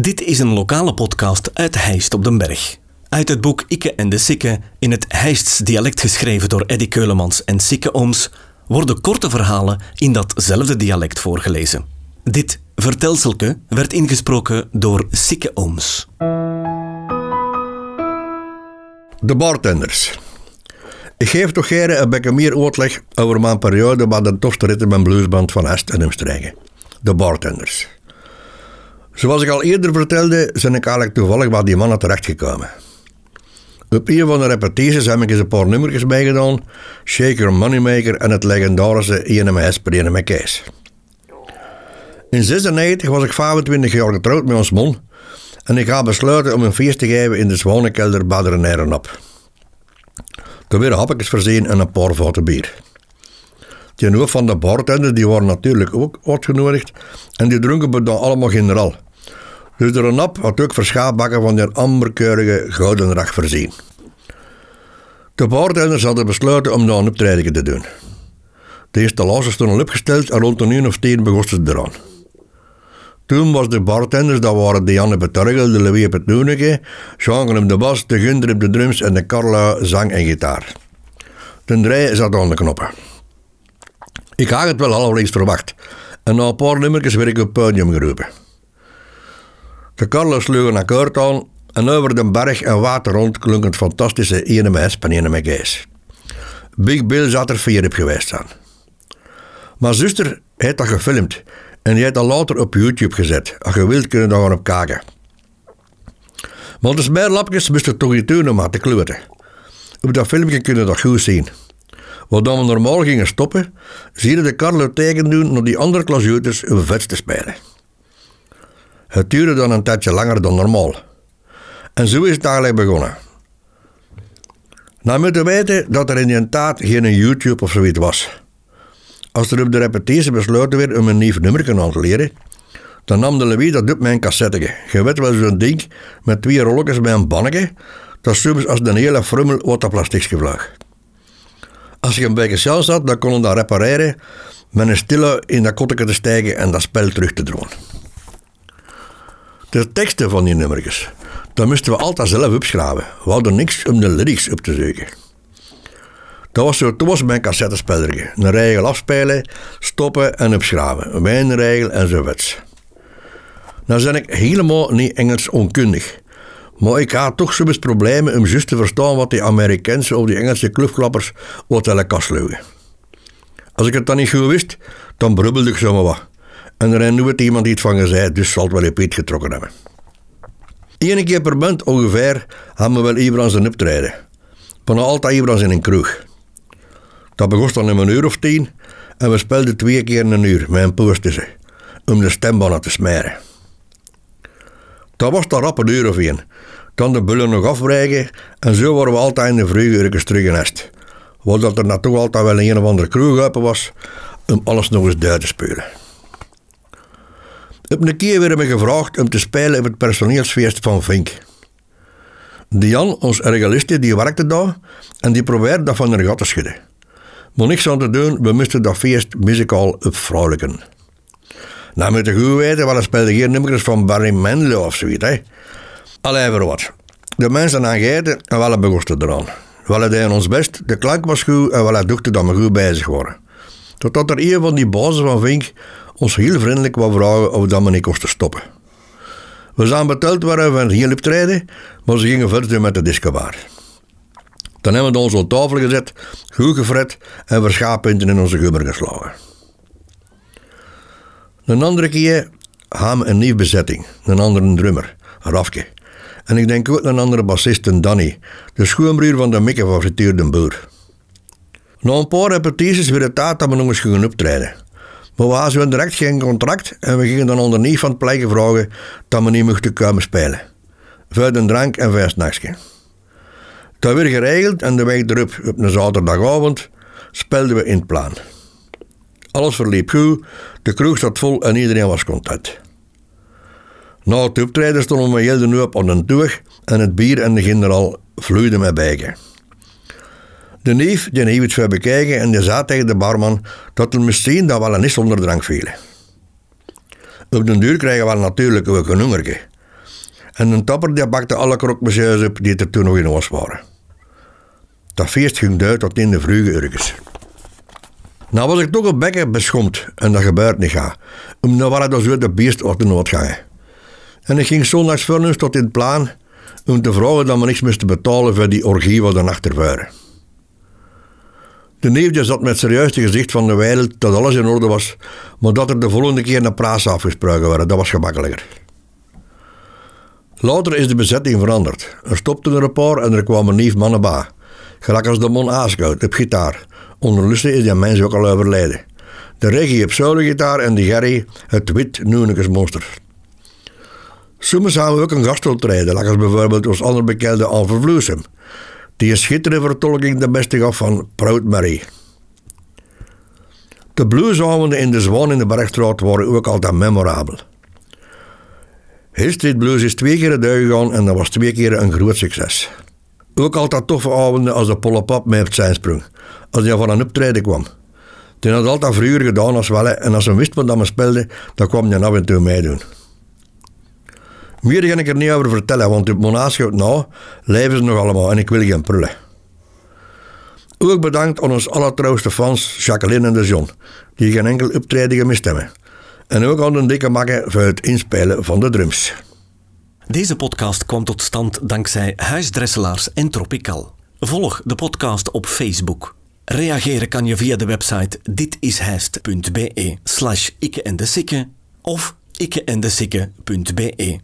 Dit is een lokale podcast uit Heist op den Berg. Uit het boek Ikke en de Sikke, in het Heists dialect geschreven door Eddy Keulemans en Sikke Ooms, worden korte verhalen in datzelfde dialect voorgelezen. Dit vertelselke werd ingesproken door Sikke Ooms. De bartenders. Ik geef toch gerne een beetje meer uitleg over mijn periode bij de tofste rit in mijn bluesband van Est en Umstregen. De bartenders. Zoals ik al eerder vertelde, zijn ik eigenlijk toevallig bij die mannen terechtgekomen. Op een van de repetities heb ik eens een paar nummertjes meegedaan. Shaker Moneymaker en het legendarische INMS per INM Kees. In 96 was ik 25 jaar getrouwd met ons man. En ik ga besluiten om een feest te geven in de Zwanenkelder bij de op. Toen weer hapjes voorzien en een paar vaten bier. Die hoofd van de bartender die waren natuurlijk ook uitgenodigd en die dronken we dan allemaal generaal. Dus de nap had ook verschaapbakken van die amberkeurige gouden rag voorzien. De bartenders hadden besloten om een optreden te doen. De installatie stond al opgesteld en rond een uur of tien begonnen ze eraan. Toen was de bartenders, dat waren Dianne Beturgel, de Louis Petnoeneke, Jean op de bas, de Gunder op de drums en de Carla zang en gitaar. De drie zat aan de knoppen. Ik had het wel halverwege verwacht en na een paar nummertjes werd ik op het podium geroepen. De sloeg een akkoord aan en over de berg en water rond klonk het fantastische INMS van INMG's. Big Bill zat er vier op geweest aan. Mijn zuster heeft dat gefilmd en die heeft dat later op YouTube gezet. Als je wilt kun je daar op kijken. Maar de smerlapjes moesten toch iets doen om te kloten. Op dat filmpje kun je dat goed zien. Wat we normaal gingen stoppen, zie je de Carlo teken doen naar die andere klasjoeters een vet te spelen. Het duurde dan een tijdje langer dan normaal. En zo is het eigenlijk begonnen. Nou moet je weten dat er in die tijd geen YouTube of zoiets was. Als er op de repetitie besloten werd om een nieuw nummer aan te leren, dan nam de Louis dat op mijn cassette. Je weet wel zo'n ding met twee rolletjes bij een bannetje, dat soms als de hele frummel wat plastic gevloog. Als je een beetje zelf zat, dan kon je dat repareren met een stille in dat kotteke te stijgen en dat spel terug te dromen. De teksten van die nummertjes, dat moesten we altijd zelf opschrijven. We hadden niks om de lyrics op te zoeken. Dat was zo, was mijn cassettespeler. Een regel afspelen, stoppen en opschrijven. Mijn regel enzovoorts. Nou zijn ik helemaal niet Engels onkundig. Maar ik had toch soms problemen om juist te verstaan wat die Amerikaanse of die Engelse clubklappers wat willen kastlugen. Als ik het dan niet goed wist, dan brubbelde ik zomaar wat. En er is nooit iemand iets van gezegd, dus zal het wel een getrokken hebben. Eén keer per maand ongeveer hebben we wel Ibrans een optreden. Van altijd Ibrans in een kroeg. Dat begon dan in een uur of tien en we speelden twee keer een uur met een poos tussen, om de stembannen te smeren. Dat was dan rap een uur of één. Dan de bullen nog afbreken en zo waren we altijd in de vroege uurtjes terug in Est. Wat dat er naartoe altijd wel een, of andere kroeg was, om alles nog eens duid te spelen. Op een keer werden we gevraagd om te spelen op het personeelsfeest van Vink. Dian, ons regaliste, die werkte daar en die probeerde dat van haar gat te schudden. Maar niks aan te doen, we moesten dat feest muzikaal opvrouwelijken. Nou moet je goed weten, want speelde geen nummers van Barry Manilow of zoiets. Hè. Allee, voor wat. De mensen aan gegeten en wel begosten eraan. We deden ons best, de klank was goed en we dachten dat we goed bezig waren. Totdat er een van die bazen van Vink ons heel vriendelijk wou vragen of dat we niet kosten stoppen. We zijn betaald waren van geen optreden, maar ze gingen verder met de discobar. Dan hebben we ons op tafel gezet, goed gefret en verschaappunten in onze gummer geslagen. Een andere keer we een nieuwe bezetting, een andere drummer, Rafke. En ik denk ook een andere bassist, Danny, de schoonbroer van de Mikke van Frituur den Boer. Na een paar repetities werd het tijd dat we nog eens gingen optreden. We hadden direct geen contract en we gingen dan onderneef van het plekken vragen dat we niet mochten komen spelen. Een drank en vijf nachtje. Dat werd geregeld en de week erop, op een zaterdagavond, speelden we in het plan. Alles verliep goed, de kroeg zat vol en iedereen was content. Na het optreden stonden we heel de op aan en het bier en de generaal vloeiden met bijgen. De neef die heeft het veel bekijken en die zei tegen de barman dat er misschien dat wel een is zonder drank viel. Op den duur krijgen we natuurlijk ook een. En een tapper die bakte alle krokmesjes op die er toen nog in was waren. Dat feest ging uit tot in de vroege uurtjes. Nou was ik toch een bekken beschomd en dat gebeurt niet ga. Omdat waren dat zo de beest op de noodgangen. En ik ging zondags voor tot in het plan om te vragen dat we niks moesten betalen voor die orgie wat er achter De neefje zat met serieus te gezicht van de wereld dat alles in orde was, maar dat er de volgende keer een praat afgesproken werd, dat was gemakkelijker. Later is de bezetting veranderd. Er stopten er een paar en er kwamen nieuw mannen. Gelijk als de Mon Aaskout op gitaar. Ondertussen is die mens ook al overleden. De regie op gitaar en de Gerry het wit monster. Soms hebben we ook een gastoptreden, als bijvoorbeeld ons andere bekende Alver Vloesem. Die een schitterende vertolking de beste gaf van Proud Mary. De bluesavonden in de Zwan in de Bergstraat waren ook altijd memorabel. Hill Street Blues is twee keer de gegaan en dat was twee keer een groot succes. Ook altijd toffe avonden als de Pollapap mee op zijn sprong, als hij van een optreden kwam. Die had altijd vroeger gedaan als wel en als hij wist wat dat speelde, dan kwam hij af en toe meedoen. Meer ga ik er niet over vertellen, want op Monaaschoot nou leven ze nog allemaal en ik wil geen prullen. Ook bedankt aan ons allertrouwste fans Jacqueline en de John, die geen enkel optreden gemist hebben. En ook aan de dikke makken voor het inspelen van de drums. Deze podcast kwam tot stand dankzij Huisdresselaars en Tropical. Volg de podcast op Facebook. Reageren kan je via de website ditishijst.be slash ikke en de sikke of ikkeendesikke.be.